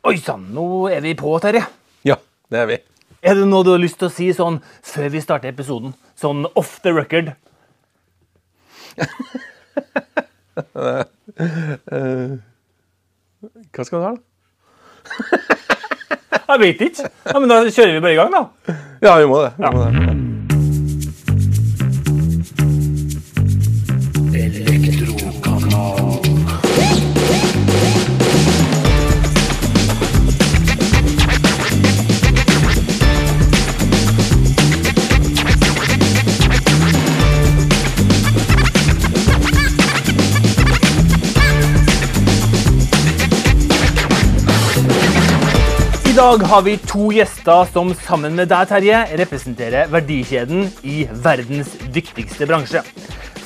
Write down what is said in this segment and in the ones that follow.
Oi sann, nå er vi på, Terje. Ja, det er vi. Er det noe du har lyst til å si sånn før vi starter episoden? Sånn off the record? Hva skal du ha, da? Jeg vet ikke. Ja, men da kjører vi bare i gang, da. Ja, vi må det. Vi må det. Dag har vi to gjester som sammen med deg, Terje, representerer verdikjeden i verdens dyktigste bransje.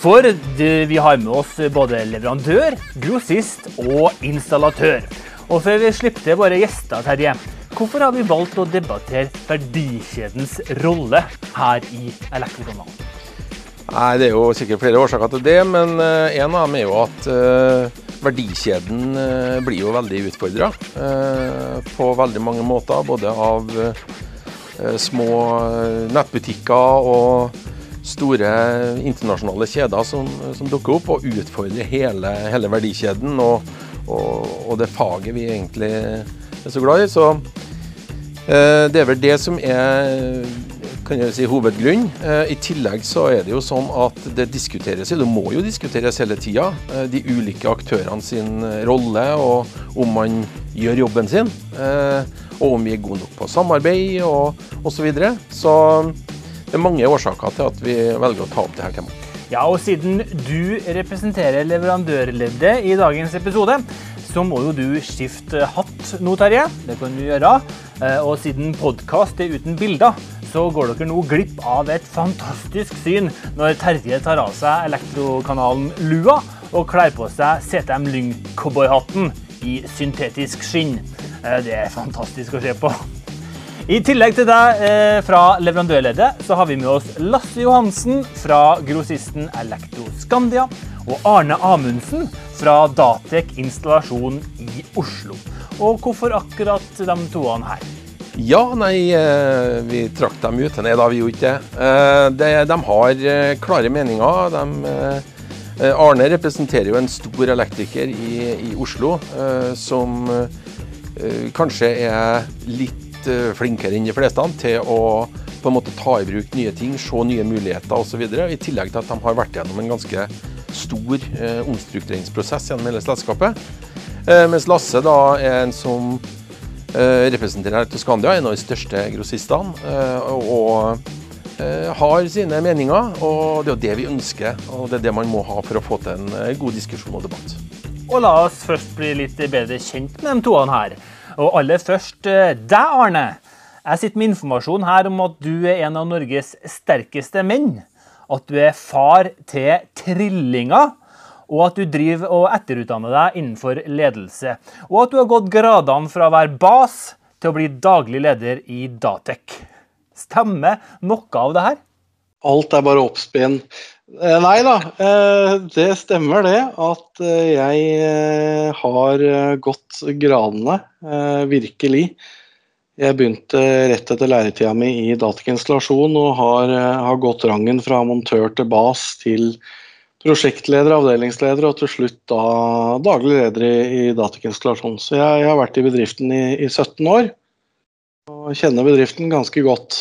For vi har med oss både leverandør, grossist og installatør. Og før vi slipper til våre gjester, Terje, hvorfor har vi valgt å debattere verdikjedens rolle her i Elektrokanalen? Nei, Det er jo sikkert flere årsaker til det, men eh, en av dem er jo at eh, verdikjeden eh, blir jo veldig utfordra på veldig mange måter. Både av eh, små eh, nettbutikker og store internasjonale kjeder som, som dukker opp og utfordrer hele, hele verdikjeden og, og, og det faget vi egentlig er så glad i. Så Eh, Det er vel det som er kan jeg si, hovedgrunn. Eh, I tillegg så er det jo sånn at det diskuteres, det må jo diskuteres hele tida, de ulike aktørene sin eh, rolle og om man gjør jobben sin. eh, Og om vi er gode nok på samarbeid og osv. Så, videre. så det er mange årsaker til at vi velger å ta opp det her temaet. Ja, og siden du representerer leverandørleddet i dagens episode, så må jo du skifte hatt nå, Terje. Det kan du gjøre. Eh, Og siden podkast er uten bilder, så går dere nå glipp av et fantastisk syn når Terje tar av seg elektrokanalen Lua og kler på seg CTM Lyng-cowboyhatten i syntetisk skinn. Eh, Det er fantastisk å se på. I tillegg til deg eh, fra leverandørleddet, så har vi med oss Lasse Johansen fra grossisten Elektro Skandia og Arne Amundsen fra Datek installasjon i Oslo. Og hvorfor akkurat de toene her? Ja, nei, eh, vi trakk dem ut. Nei da, vi gjorde ikke det. Eh. De har eh, klare meninger. De, Arne representerer jo en stor elektriker i, i Oslo, som kanskje er litt flinkere enn de fleste til å på en måte ta i bruk nye ting, se nye muligheter osv. I tillegg til at de har vært gjennom en ganske stor omstruktureringsprosess gjennom hele selskapet. Mens Lasse da er en som eh, representerer Skandia, en av de største grossistene, eh, og eh, har sine meninger. Og det er jo det vi ønsker, og det er det man må ha for å få til en god diskusjon og debatt. Og la oss først bli litt bedre kjent med de toene her. Og aller først deg, Arne. Jeg sitter med informasjon her om at du er en av Norges sterkeste menn. At du er far til trillinger. Og at du driver og etterutdanner deg innenfor ledelse. Og at du har gått gradene fra å være bas til å bli daglig leder i Datec. Stemmer noe av det her? Alt er bare oppspinn. Eh, Nei da, eh, det stemmer det at eh, jeg har gått gradene, virkelig. Jeg begynte rett etter læretida mi i datainstallasjon og har, har gått rangen fra montør til bas til prosjektleder, avdelingsleder og til slutt da daglig leder i, i datakonstellasjon. Så jeg, jeg har vært i bedriften i, i 17 år og kjenner bedriften ganske godt.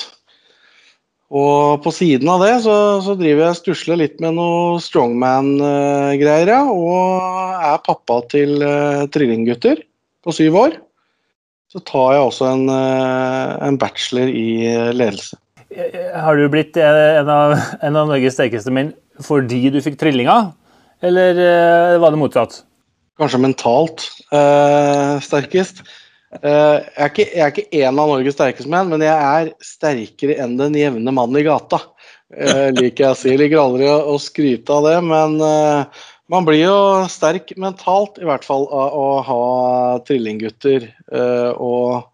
Og på siden av det så, så driver jeg stusler litt med noe strongman-greier, ja. Og er pappa til uh, trillinggutter på syv år. Så tar jeg også en, uh, en bachelor i eh, ledelse. Har du blitt en av, en av Norges sterkeste menn fordi du fikk trillinga, eller eh, var det motsatt? Kanskje mentalt øh, sterkest. Uh, jeg, er ikke, jeg er ikke en av Norges sterkeste menn, men jeg er sterkere enn den jevne mann i gata. Uh, liker jeg å si. Jeg liker aldri å, å skryte av det, men uh, man blir jo sterk mentalt, i hvert fall, av å ha trillinggutter eh, og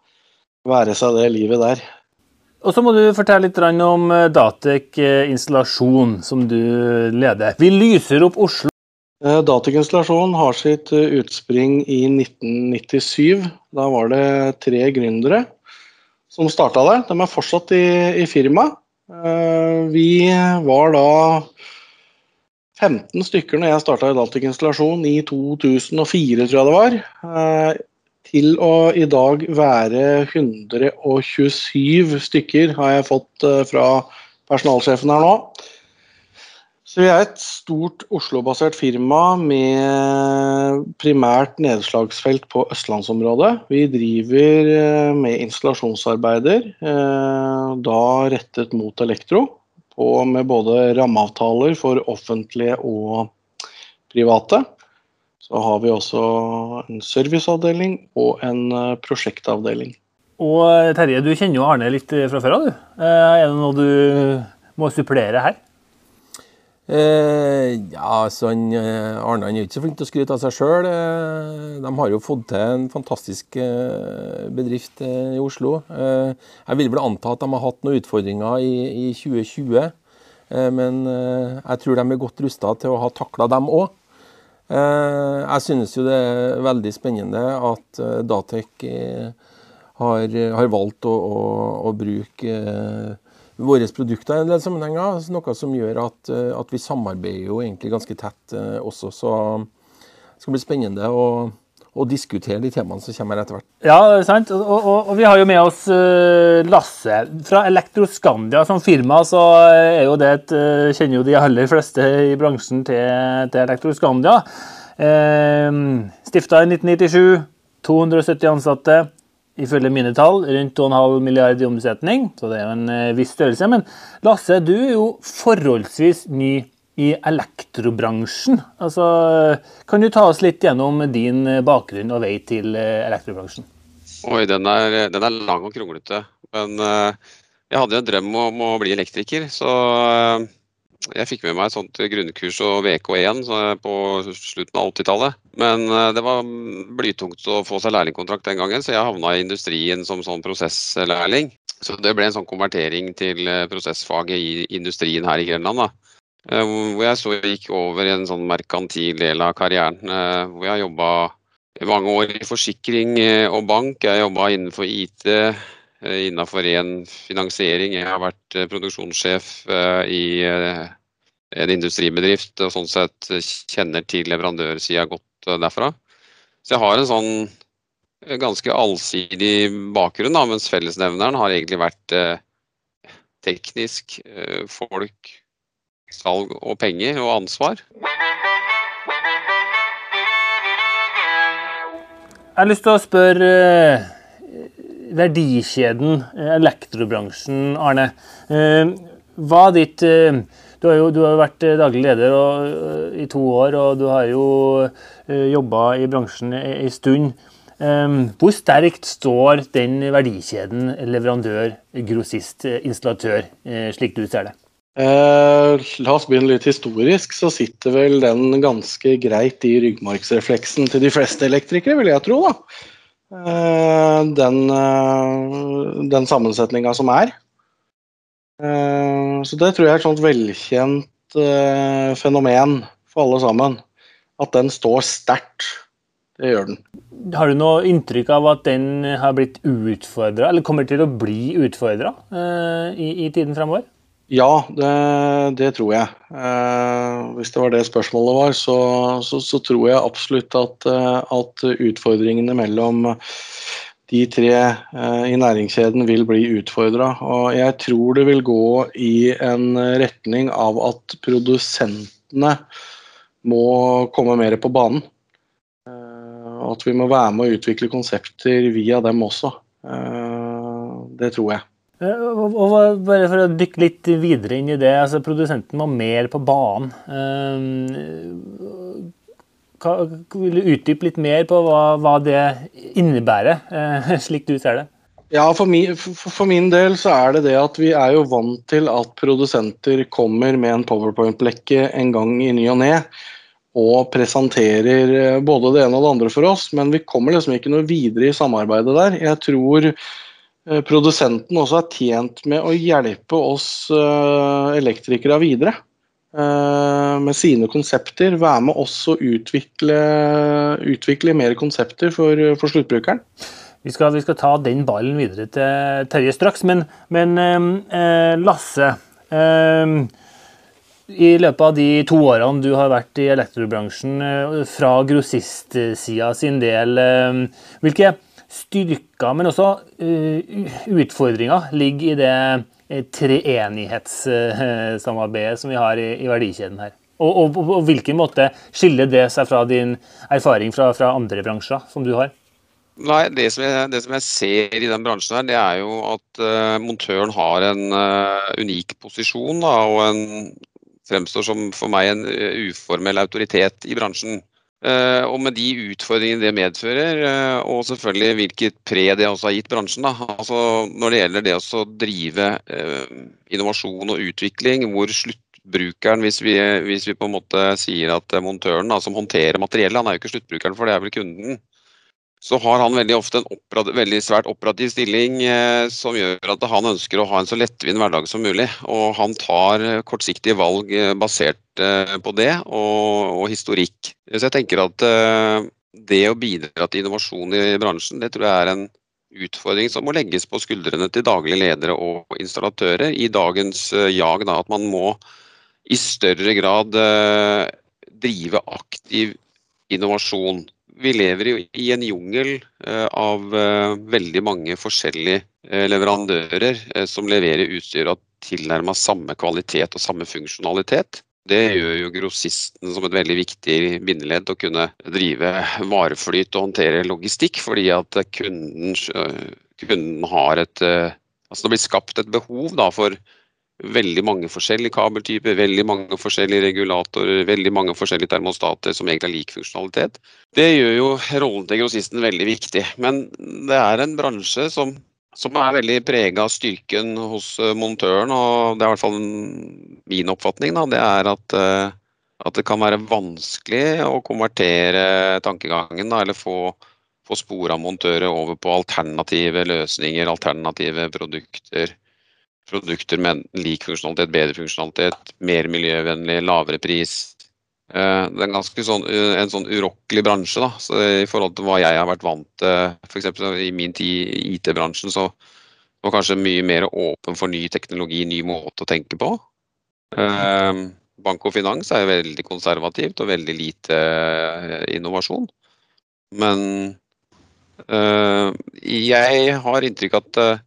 være seg det livet der. Og så må du fortelle litt om eh, Datec eh, installasjon, som du leder. Vi lyser opp Oslo. Datek installasjon har sitt eh, utspring i 1997. Da var det tre gründere som starta der. De er fortsatt i, i firmaet. Eh, Vi var da 15 stykker når jeg starta i Daltic installasjon i 2004, tror jeg det var. Til å i dag være 127 stykker har jeg fått eh, fra personalsjefen her nå. Så vi er et stort Oslo-basert firma med primært nedslagsfelt på østlandsområdet. Vi driver eh, med installasjonsarbeider, eh, da rettet mot elektro, Og med både rammeavtaler for offentlige og private. Så har vi også en serviceavdeling og en eh, prosjektavdeling. Og eh, Terje, du kjenner jo Arne litt fra før av, du. Eh, Er det noe du må supplere her? Eh, ja, han, eh, Arne han er ikke så flink til å skryte av seg sjøl. De har jo fått til en fantastisk eh, bedrift eh, i Oslo. Eh, Jeg vil vel anta at de har hatt noen utfordringer i, i 2020, eh, men eh, jeg tror de er godt rusta til å ha takla dem òg. Jeg synes jo det er veldig spennende at eh, Datec eh, har, har valgt å, å, å bruke eh, våre produkter i en del sammenhenger. Noe som gjør at, eh, at vi samarbeider jo egentlig ganske tett eh, også. Så det skal bli spennende å, å diskutere de temaene som kommer etter hvert. Ja, sant. Og, og, og vi har jo med oss eh, Lasse fra Elektroskandia som firma. Så er jo det et, eh, kjenner jo de aller fleste i bransjen til, til Elektroskandia. Eh, Stifta i 1997, 270 ansatte. Ifølge mine tall rundt 2,5 milliard i omsetning, så det er jo en eh, viss størrelse. Men Lasse, du er jo forholdsvis ny i elektrobransjen. Altså, kan du ta oss litt gjennom din bakgrunn og vei til eh, elektrobransjen? Oi, den er, den er lang og kronglete. Men eh, jeg hadde jo en drøm om å bli elektriker, så eh, jeg fikk med meg et sånt grunnkurs og VK1 på slutten av 80-tallet. Men det var blytungt å få seg lærlingkontrakt den gangen, så jeg havna i industrien som sånn prosesslærling. Så det ble en sånn konvertering til prosessfaget i industrien her i Grenland. da. Eh, Hvor jeg så gikk over i en sånn merkantil del av karrieren. eh, Hvor jeg jobba mange år i forsikring eh, og bank. Jeg jobba innenfor IT, innenfor ren finansiering. Jeg har vært produksjonssjef i en industribedrift og sånn sett kjenner til leverandørsida godt derfra. Så jeg har en sånn ganske allsidig bakgrunn, da, mens fellesnevneren har egentlig vært teknisk, folk, salg og penger og ansvar. Jeg har lyst til å spørre eh, verdikjeden, eh, elektrobransjen, Arne. Eh, Hva er ditt Du har jo du har vært daglig leder og, i to år, og du har jo jobba i bransjen en stund. Hvor sterkt står den verdikjeden leverandør, grossist, installatør, slik du ser det? Eh, la oss begynne litt historisk, så sitter vel den ganske greit i ryggmargsrefleksen til de fleste elektrikere, vil jeg tro. da. Eh, den eh, den sammensetninga som er. Eh, så det tror jeg er et sånt velkjent eh, fenomen for alle sammen. At den står sterkt. Det gjør den. Har du noe inntrykk av at den har blitt utfordra, eller kommer til å bli utfordra eh, i, i tiden fremover? Ja, det, det tror jeg. Eh, hvis det var det spørsmålet var, så, så, så tror jeg absolutt at, eh, at utfordringene mellom de tre eh, i næringskjeden vil bli utfordra. Og jeg tror det vil gå i en retning av at produsentene må komme mer på banen. Eh, at vi må være med å utvikle konsepter via dem også. Eh, det tror jeg. Eh, Og, bare for å dykke litt videre inn i det, altså Produsenten må mer på banen. Eh, vil du utdype litt mer på hva, hva det innebærer, eh, slik du ser det? Ja, for min, for, min del så er det det at vi er jo vant til at produsenter kommer med en powerpoint-blekke en gang i ny og ne og presenterer både det ene og det andre for oss, men vi kommer liksom ikke noe videre i samarbeidet der. Jeg tror produsenten også er tjent med å hjelpe oss eh, elektrikere videre. med sine konsepter være med oss å utvikle, utvikle mer konsepter for, for sluttbrukeren. Vi skal, vi skal, ta den ballen videre til Terje straks, men, men eh, Lasse eh, I løpet av de to årene du har vært i elektrobransjen, eh, fra grossistsida sin del, eh, hvilke styrker, men også uh, utfordringer, ligger i det uh, treenighetssamarbeidet som vi har i verdikjeden her? Og, og, og, og hvilken måte skiller det seg fra din erfaring fra, fra andre bransjer som du har? Nei, det som, jeg, det som, jeg, ser i den bransjen, her, det er jo at uh, montøren har en uh, unik posisjon. Da, og en, fremstår som for meg en uh, uformell autoritet i bransjen. Uh, og med de utfordringene det medfører, uh, og selvfølgelig hvilket pre det også har gitt bransjen. Altså, når det gjelder det å drive uh, innovasjon og utvikling, hvor sluttbrukeren, hvis vi, hvis vi, på en måte sier at montøren da, som håndterer materiellet, han er jo ikke sluttbrukeren, for det er vel kunden så har han veldig ofte en veldig svært operativ stilling eh, som gjør at han ønsker å ha en så lettvint hverdag som mulig. Og han tar eh, kortsiktige valg eh, basert eh, på det og, og, historikk. Så jeg tenker at eh, det å bidra til innovasjon i bransjen, det tror jeg er en utfordring som må legges på skuldrene til daglige ledere og installatører i dagens jag. Da, at man må i større grad drive aktiv innovasjon vi lever i en jungel eh, av eh, veldig mange forskjellige eh, leverandører som leverer utstyr av tilnærma samme kvalitet og samme funksjonalitet. Det gjør jo grossisten som et veldig viktig bindeledd å kunne drive vareflyt og håndtere logistikk, fordi at kunden, kunden har et Altså det blir skapt et behov da, for veldig mange forskjellige kabeltyper, veldig mange forskjellige regulatorer, veldig mange forskjellige termostater som egentlig har lik funksjonalitet. Det gjør jo rollen til grossisten veldig viktig. Men det er en bransje som, som er veldig prega av styrken hos eh, montøren, og det er i hvert fall min oppfatning. Da, det er at, eh, at, det kan være vanskelig å konvertere tankegangen, da, eller få, få spora montører over på alternative løsninger, alternative produkter produkter med lik funksjonalitet, bedre funksjonalitet, mer miljøvennlig, lavere pris. Eh, det er en ganske sånn, eh, en sånn urokkelig bransje da, så i forhold til hva jeg har vært vant til. F.eks. i min tid i IT-bransjen så var kanskje mye mer åpen for ny teknologi, ny måte å tenke på. Eh, bank og finans er veldig konservativt og veldig lite innovasjon. Men jeg har inntrykk av at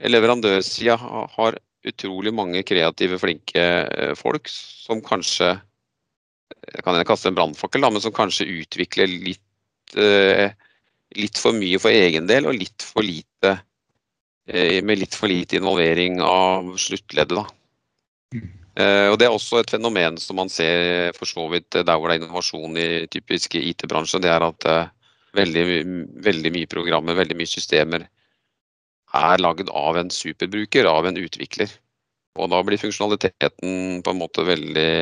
leverandørsida har utrolig mange kreative, flinke eh, folk som kanskje jeg kan kaste en brannfakkel, men som kanskje utvikler litt, eh, litt for mye for egen del og litt for lite eh, med litt for lite involvering av sluttleddet. Da. Og Det er også et fenomen som man ser for så vidt der hvor det er innovasjon i typiske IT-bransje. Det er at veldig, veldig mye programmer, veldig mye systemer er lagd av en superbruker, av en utvikler. Og da blir funksjonaliteten på en måte veldig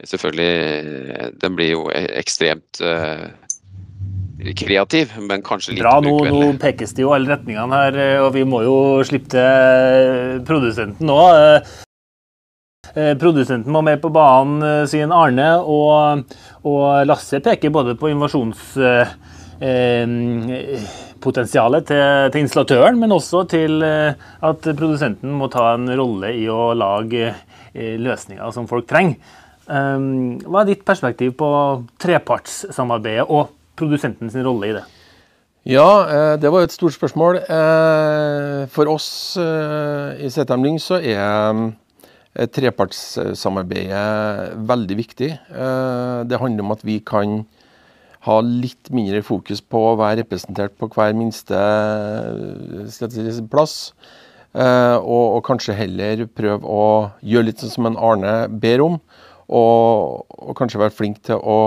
Selvfølgelig, den blir jo ekstremt uh, kreativ, men kanskje litt Bra, nå, nå, pekes det jo alle retningene her, eh, og vi må jo slippe til produsenten nå. Eh, produsenten må med på banen, sier Arne, og, og Lasse peker både på innovasjons eh, potensialet til, til, installatøren, men også til eh, at produsenten må ta en rolle i å lage eh, løsninger som folk trenger. Um, hva er ditt perspektiv på trepartssamarbeidet og produsentens rolle i det? Ja, eh, det var et stort spørsmål. For oss i ZM så er trepartssamarbeidet veldig viktig. Det handler om at vi kan ha litt mindre fokus på å være representert på hver minste si, plass. Eh, og, og, kanskje heller prøve å gjøre litt sånn som en Arne ber om. Og, og kanskje være flink til å,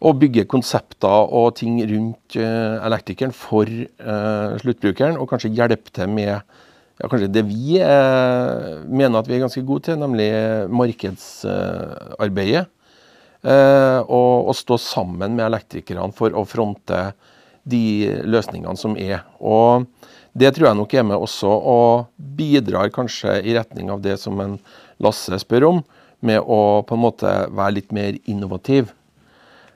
å, bygge konsepter og ting rundt eh, elektrikeren for eh, sluttbrukeren. Og kanskje hjelpe til med ja, kanskje det vi eh, mener at vi er ganske gode til, nemlig markedsarbeidet. Eh, og, og, stå sammen med elektrikerne for å fronte de løsningene som er. Og det tror jeg nok er med også og bidrar kanskje i retning av det som en Lasse spør om, med å på en måte være litt mer innovativ.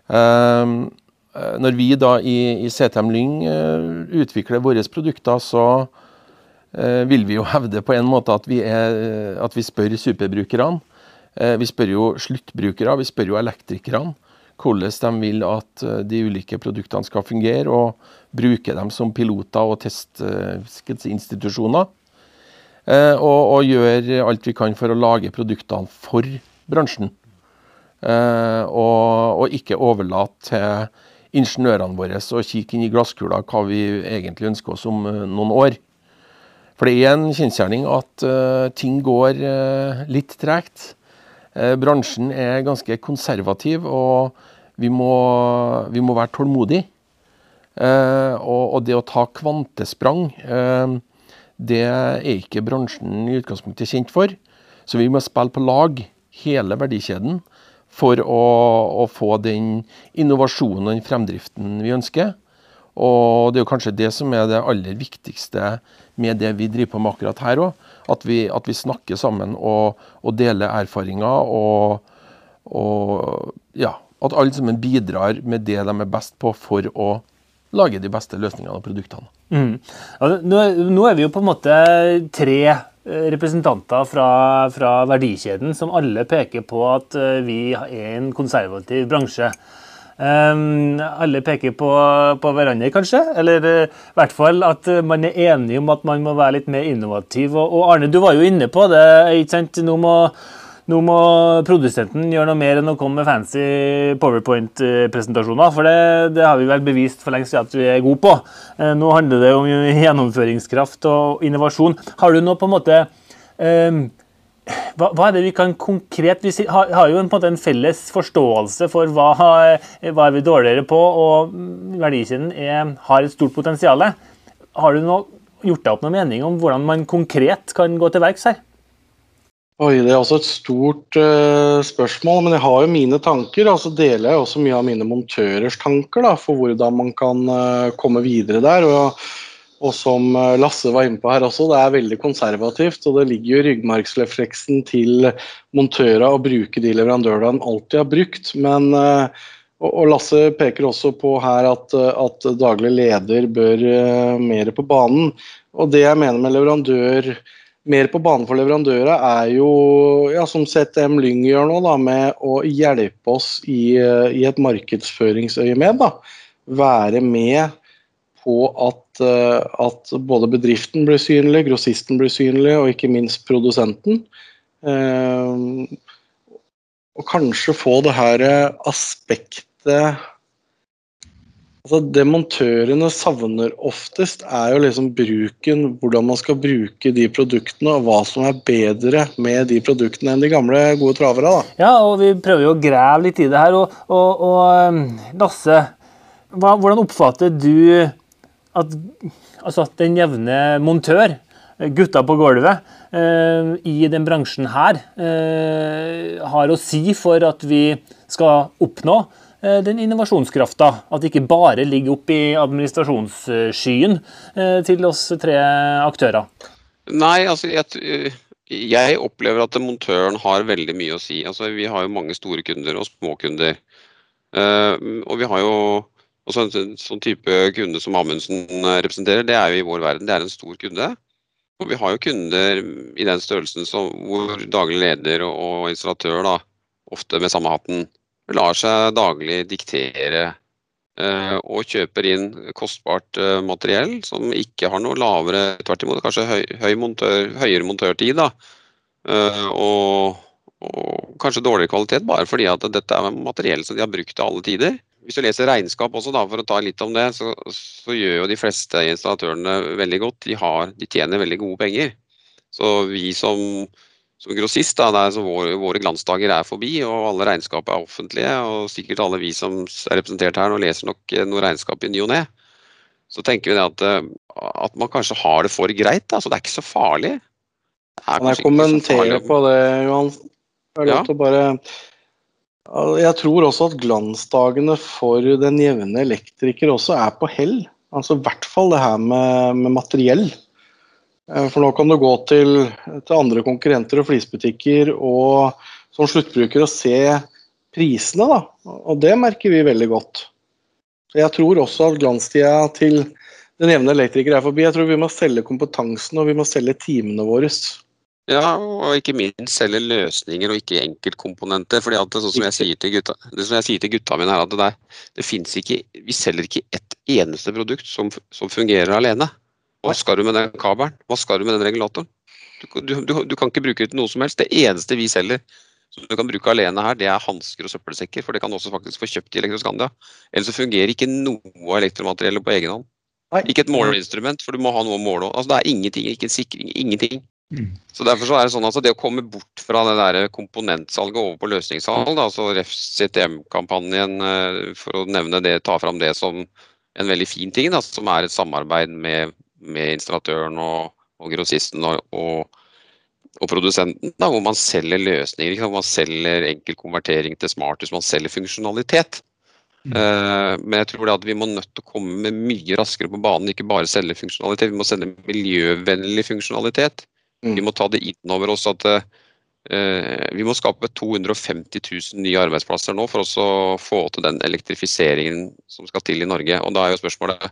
Um, når vi da i, i CTM Lyng uh, utvikler våre produkter, så uh, vil vi jo hevde på en måte at vi, er, at vi spør superbrukerne. Uh, vi spør jo sluttbrukere, vi spør jo elektrikerne hvordan de vil at de ulike produktene skal fungere, og bruke dem som piloter og testinstitusjoner. Og, og gjøre alt vi kan for å lage produktene for bransjen. Eh, og, og ikke overlate til ingeniørene våre å kikke inn i glasskula hva vi egentlig ønsker oss om eh, noen år. For det er en kjensgjerning at uh, ting går uh, litt tregt. Uh, bransjen er ganske konservativ, og vi må, vi må være tålmodige. Og, og, det å ta kvantesprang, det er ikke bransjen i utgangspunktet kjent for. Så vi må spille på lag, hele verdikjeden, for å, å, få den innovasjonen og den fremdriften vi ønsker. Og det er jo kanskje det som er det aller viktigste med det vi driver på med akkurat her òg. At, at, vi snakker sammen og, og deler erfaringer. Og, og, ja, at alle sammen bidrar med det de er best på for å lage de beste løsningene og produktene. Mm. Nå, nå, er vi jo på en måte tre Eh, representanter fra, fra, verdikjeden som alle peker på at eh, vi er en konservativ bransje. Um, alle peker på, på, hverandre, kanskje? Eller uh, i hvert fall at man er enige om at man må være litt mer innovativ. Og, og Arne, du var jo inne på det. ikke sant? Nå må nå må produsenten gjøre noe mer enn å komme med fancy powerpoint-presentasjoner. For det, det, har vi vel bevist for lengst at vi er gode på. Uh, nå handler det om gjennomføringskraft og innovasjon. Har du noe på en måte um, hva, hva, er det vi kan konkret Vi har, har jo en, en, en, felles forståelse for hva, hva er vi dårligere på, og verdikjeden er, har et stort potensial. Har du noe, gjort deg opp noen mening om hvordan man konkret kan gå til verks her? Oi, Det er også et stort uh, spørsmål, men jeg har jo mine tanker. og så deler jeg også mye av mine montørers tanker da, for hvordan man kan uh, komme videre der. Og, og, som eh, Lasse var inne på her også, det er veldig konservativt. Og det ligger jo i ryggmargsrefleksen til montører å bruke de leverandørene han alltid har brukt. Men uh, og, Lasse peker også på her at, at daglig leder bør mer på banen. Og det jeg mener med leverandør mer på banen for leverandører er jo, ja, som CTM Lyng gjør nå, da, med å hjelpe oss i, i et markedsføringsøyemed. Være med på at, at, både bedriften blir synlig, grossisten blir synlig, og ikke minst produsenten. Eh, og kanskje få det her aspektet Altså, det montørene savner oftest, er jo liksom bruken, hvordan man skal bruke de produktene, og hva som er bedre med de produktene enn de gamle, gode travere. Da. Ja, og vi prøver jo å grave litt i det her. Og, og, og um, Lasse, hva, hvordan oppfatter du at altså, den jevne montør, gutta på gulvet, eh, i den bransjen her, eh, har å si for at vi skal oppnå Eh, den innovasjonskrafta. At det ikke bare ligger oppe i administrasjonsskyen eh, til oss tre aktører. Nei, altså jeg, jeg opplever at montøren har veldig mye å si. Altså, vi har jo mange store kunder og små kunder. Uh, og vi har jo også en sånn type kunde som Amundsen representerer, det er jo i vår verden. Det er en stor kunde. Og vi har jo kunder i den størrelsen som, hvor daglig leder og, og installatør da, ofte med samme hatten lar seg daglig diktere eh, og kjøper inn kostbart eh, materiell som ikke har noe lavere, tvert imot kanskje høy, høy montør, høyere montørtid. da, eh, og, og, kanskje dårligere kvalitet bare fordi at dette er materiell som de har brukt til alle tider. Hvis du leser regnskap også, da, for å ta litt om det, så, så gjør jo de fleste installatørene veldig godt. De, har, de tjener veldig gode penger. Så vi som som grossist. Da, der våre, våre, glansdager er forbi, og alle regnskap er offentlige. Og sikkert alle vi som er representert her nå, leser nok eh, noe regnskap i ny og ne. Så tenker vi at, eh, at, man kanskje har det for greit. Da. Så det er ikke så farlig. Kan jeg kommentere på det, Johan? Ja. Bare... Jeg tror også at glansdagene for den jevne elektriker også er på hell. Altså I hvert fall det her med, med materiell. Eh, for nå kan du gå til, til andre konkurrenter og flisbutikker og som sluttbruker å se prisene, da. Og det merker vi veldig godt. Så jeg tror også at glanstida til den jevne elektriker er forbi. Jeg tror vi må selge kompetansen og vi må selge timene våre. Ja, og ikke minst selge løsninger og ikke enkeltkomponenter. fordi at sånn som jeg sier til gutta, det som jeg sier til gutta mine er at det, der, det ikke, Vi selger ikke ett eneste produkt som, som, fungerer alene. Hva skal du med den kabelen? Hva skal du med den regulatoren? Du, du, du, du kan ikke bruke det til noe som helst. Det eneste vi selger som du kan bruke alene her, det er hansker og søppelsekker. For det kan du også faktisk få kjøpt i Elektroskandia. Ellers så fungerer ikke noe av elektromateriellet på egen hånd. Ikke et måleinstrument, for du må ha noe å måle Altså, det er ingenting, ikke en sikring, ingenting. Mm. Så derfor så er Det sånn altså det å komme bort fra det der komponentsalget over på løsningssalg, altså Ref CTM-kampanjen, eh, for å nevne det, ta fram det som en veldig fin ting, da, som er et samarbeid med, med installatøren og, og grossisten og, og, og, produsenten, da, hvor man selger løsninger. Hvor man selger enkel konvertering til smarthus, man selger funksjonalitet. Uh, men jeg tror det at vi må nødt til å komme med mye raskere på banen, ikke bare selge funksjonalitet. Vi må selge miljøvennlig funksjonalitet. Mm. Vi må ta det inn over oss at uh, vi må skape 250 000 nye arbeidsplasser nå for å få til den elektrifiseringen som skal til i Norge. Og da er jo spørsmålet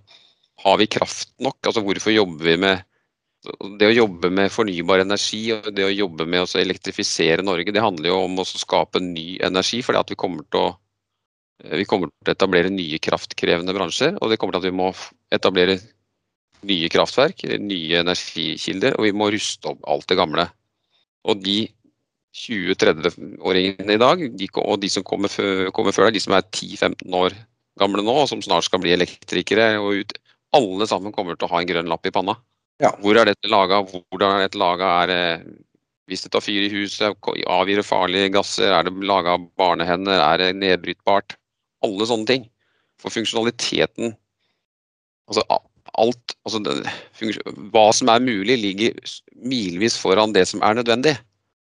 har vi kraft nok? Altså Hvorfor jobber vi med det å jobbe med fornybar energi og det å jobbe med å elektrifisere Norge, det handler jo om å skape ny energi. fordi vi kommer til å Eh, vi kommer til å etablere nye kraftkrevende bransjer, og det kommer til at vi må etablere nye kraftverk, nye energikilder, og vi må ruste opp alt det gamle. Og de 20-30-åringene i dag, de, og de som kommer kommer før, de som er 10-15 år gamle nå, og som snart skal bli elektrikere og ut, alle sammen kommer til å ha en grønn lapp i panna. Ja. Hvor er dette laga, hvordan er dette laga, er hvis det tar fyr i huset, avgir det farlige gasser, er det laga av barnehender, er det nedbrytbart? alle sånne ting. For funksjonaliteten Altså alt altså Hva som er mulig, ligger milvis foran det som er nødvendig.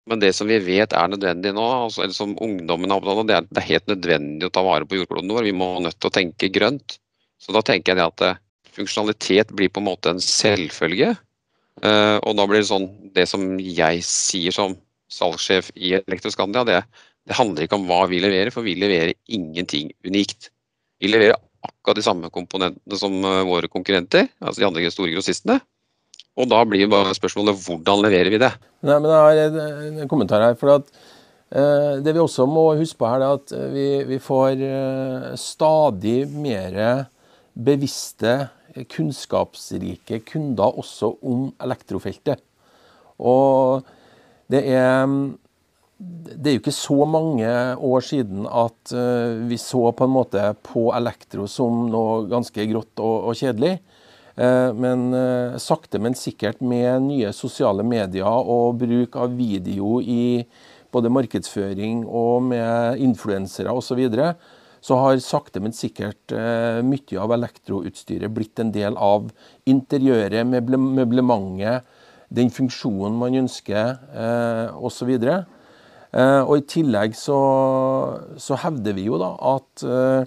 Men det som vi vet er nødvendig nå, altså, eller som ungdommen er opptatt av, det er at det er helt nødvendig å ta vare på jordkloden vår. Vi må nødt til å tenke grønt. Så da tenker jeg at eh, funksjonalitet blir på en måte en selvfølge. Uh, og da blir det sånn Det som jeg sier som salgssjef i Elektroskandia, det, det handler ikke om hva vi leverer, for vi leverer ingenting unikt. Vi leverer akkurat de samme komponentene som eh, våre konkurrenter, altså de andre store grossistene. Og da blir bare spørsmålet hvordan leverer vi det? Nei, men Jeg har en kommentar her. for at eh, Det vi også må huske på her, er at vi, vi får eh, stadig mer bevisste, kunnskapsrike kunder også om elektrofeltet. Og det er det er jo ikke så mange år siden at uh, vi så på en måte på elektro som noe ganske grått og, og kjedelig. Uh, men uh, sakte, men sikkert med nye sosiale medier og bruk av video i både markedsføring og med influensere osv., så, videre, så har sakte, men sikkert mye av elektroutstyret blitt en del av interiøret, møblementet, den funksjonen man ønsker osv. Og, så Eh, og I tillegg så, så, hevder vi jo da at uh,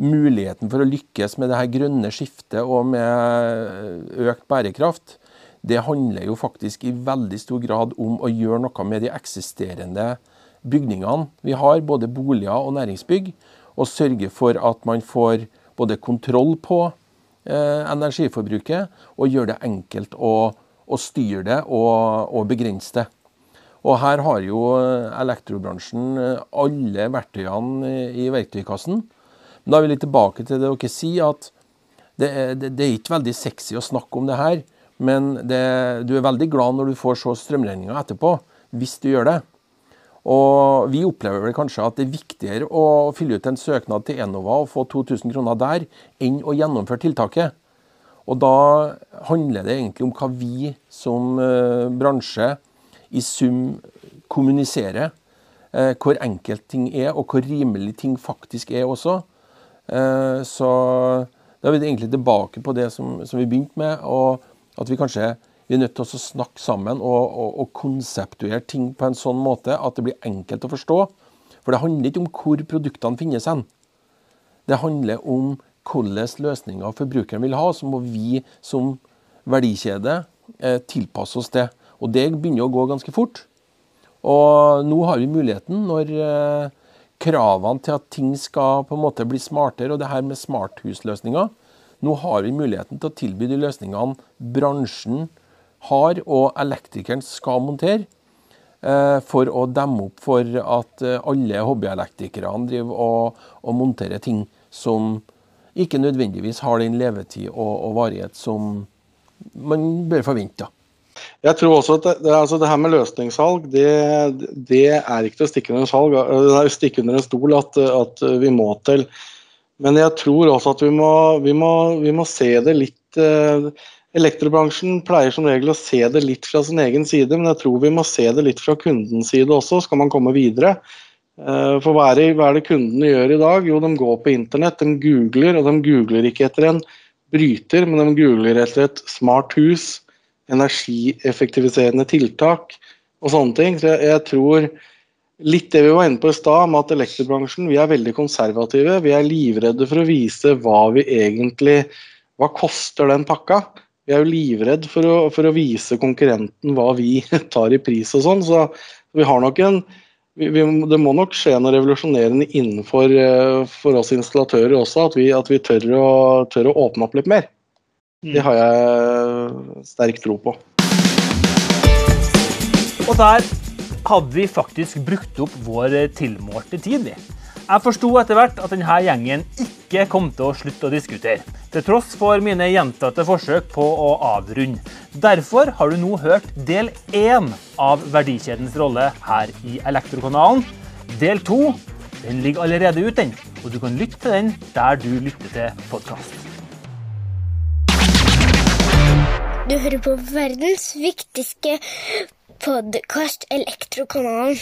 muligheten for å lykkes med det her grønne skiftet og med økt bærekraft, det handler jo faktisk i veldig stor grad om å gjøre noe med de eksisterende bygningene vi har, både boliger og næringsbygg, og sørge for at man får både kontroll på eh, energiforbruket og gjøre det enkelt å, å styre det og, og begrense det. Og her har jo eh, elektrobransjen eh, alle verktøyene i verktøykassen. Men da er vi litt tilbake til det dere sier, at det er, det, det er, ikke veldig sexy å snakke om det her. Men det, du er veldig glad når du får så strømregninga etterpå, hvis du gjør det. Og vi opplever vel kanskje at det er viktigere å fylle ut en søknad til Enova og få 2000 kroner der, enn å gjennomføre tiltaket. Og da handler det egentlig om hva vi som uh, bransje i sum kommunisere eh, hvor enkelt ting er, og hvor rimelig ting faktisk er også. Eh, så da er vi egentlig tilbake på det som, som vi begynte med, og at vi kanskje vi er nødt til å snakke sammen og, og, og, konseptuere ting på en sånn måte at det blir enkelt å forstå. For det handler ikke om hvor produktene finnes hen. Det handler om hvilke løsninger forbrukeren vil ha. Så må vi som verdikjede eh, tilpasse oss det. Og det begynner å gå ganske fort. Og nå har vi muligheten, når eh, kravene til at ting skal på en måte bli smartere, og det her med smarthusløsninger Nå har vi muligheten til å tilby de løsningene bransjen har og elektrikeren skal montere, eh, for å demme opp for at eh, alle hobbyelektrikerne driver og, og monterer ting som ikke nødvendigvis har den levetid og, og varighet som man bør forvente. Jeg tror også at det, altså det her med løsningssalg, det, det, er ikke til å stikke under en, salg, det er stikke under en stol at, at, vi må til. Men jeg tror også at vi må, vi må, vi må se det litt eh, Elektrobransjen pleier som regel å se det litt fra sin egen side, men jeg tror vi må se det litt fra kundens side også, skal man komme videre. Eh, for hva er, det, hva er det kundene gjør i dag? Jo, de går på internett, de googler, og de googler ikke etter en bryter, men de googler etter et smart hus energieffektiviserende tiltak og sånne ting. Så jeg, jeg, tror litt det vi var inne på i stad, med at elektrobransjen vi er veldig konservative. Vi er livredde for å vise hva vi egentlig Hva koster den pakka? Vi er jo livredde for å, for å vise konkurrenten hva vi tar i pris og sånn. Så vi har nok en vi, vi, det må nok skje noe revolusjonerende innenfor uh, for oss installatører også, at vi, at vi tør, å, tør, å, åpne opp litt mer. Det har jeg sterk tro på. Og der hadde vi faktisk brukt opp vår tilmålte tid. Jeg forsto etter hvert at denne gjengen ikke kom til å slutte å diskutere, til tross for mine gjentatte forsøk på å avrunde. Derfor har du nå hørt del én av verdikjedens rolle her i Elektrokanalen. Del to den ligger allerede ute, og du kan lytte til den der du lytter til podkast. Du hører på verdens viktigste podkast, Elektrokanalen.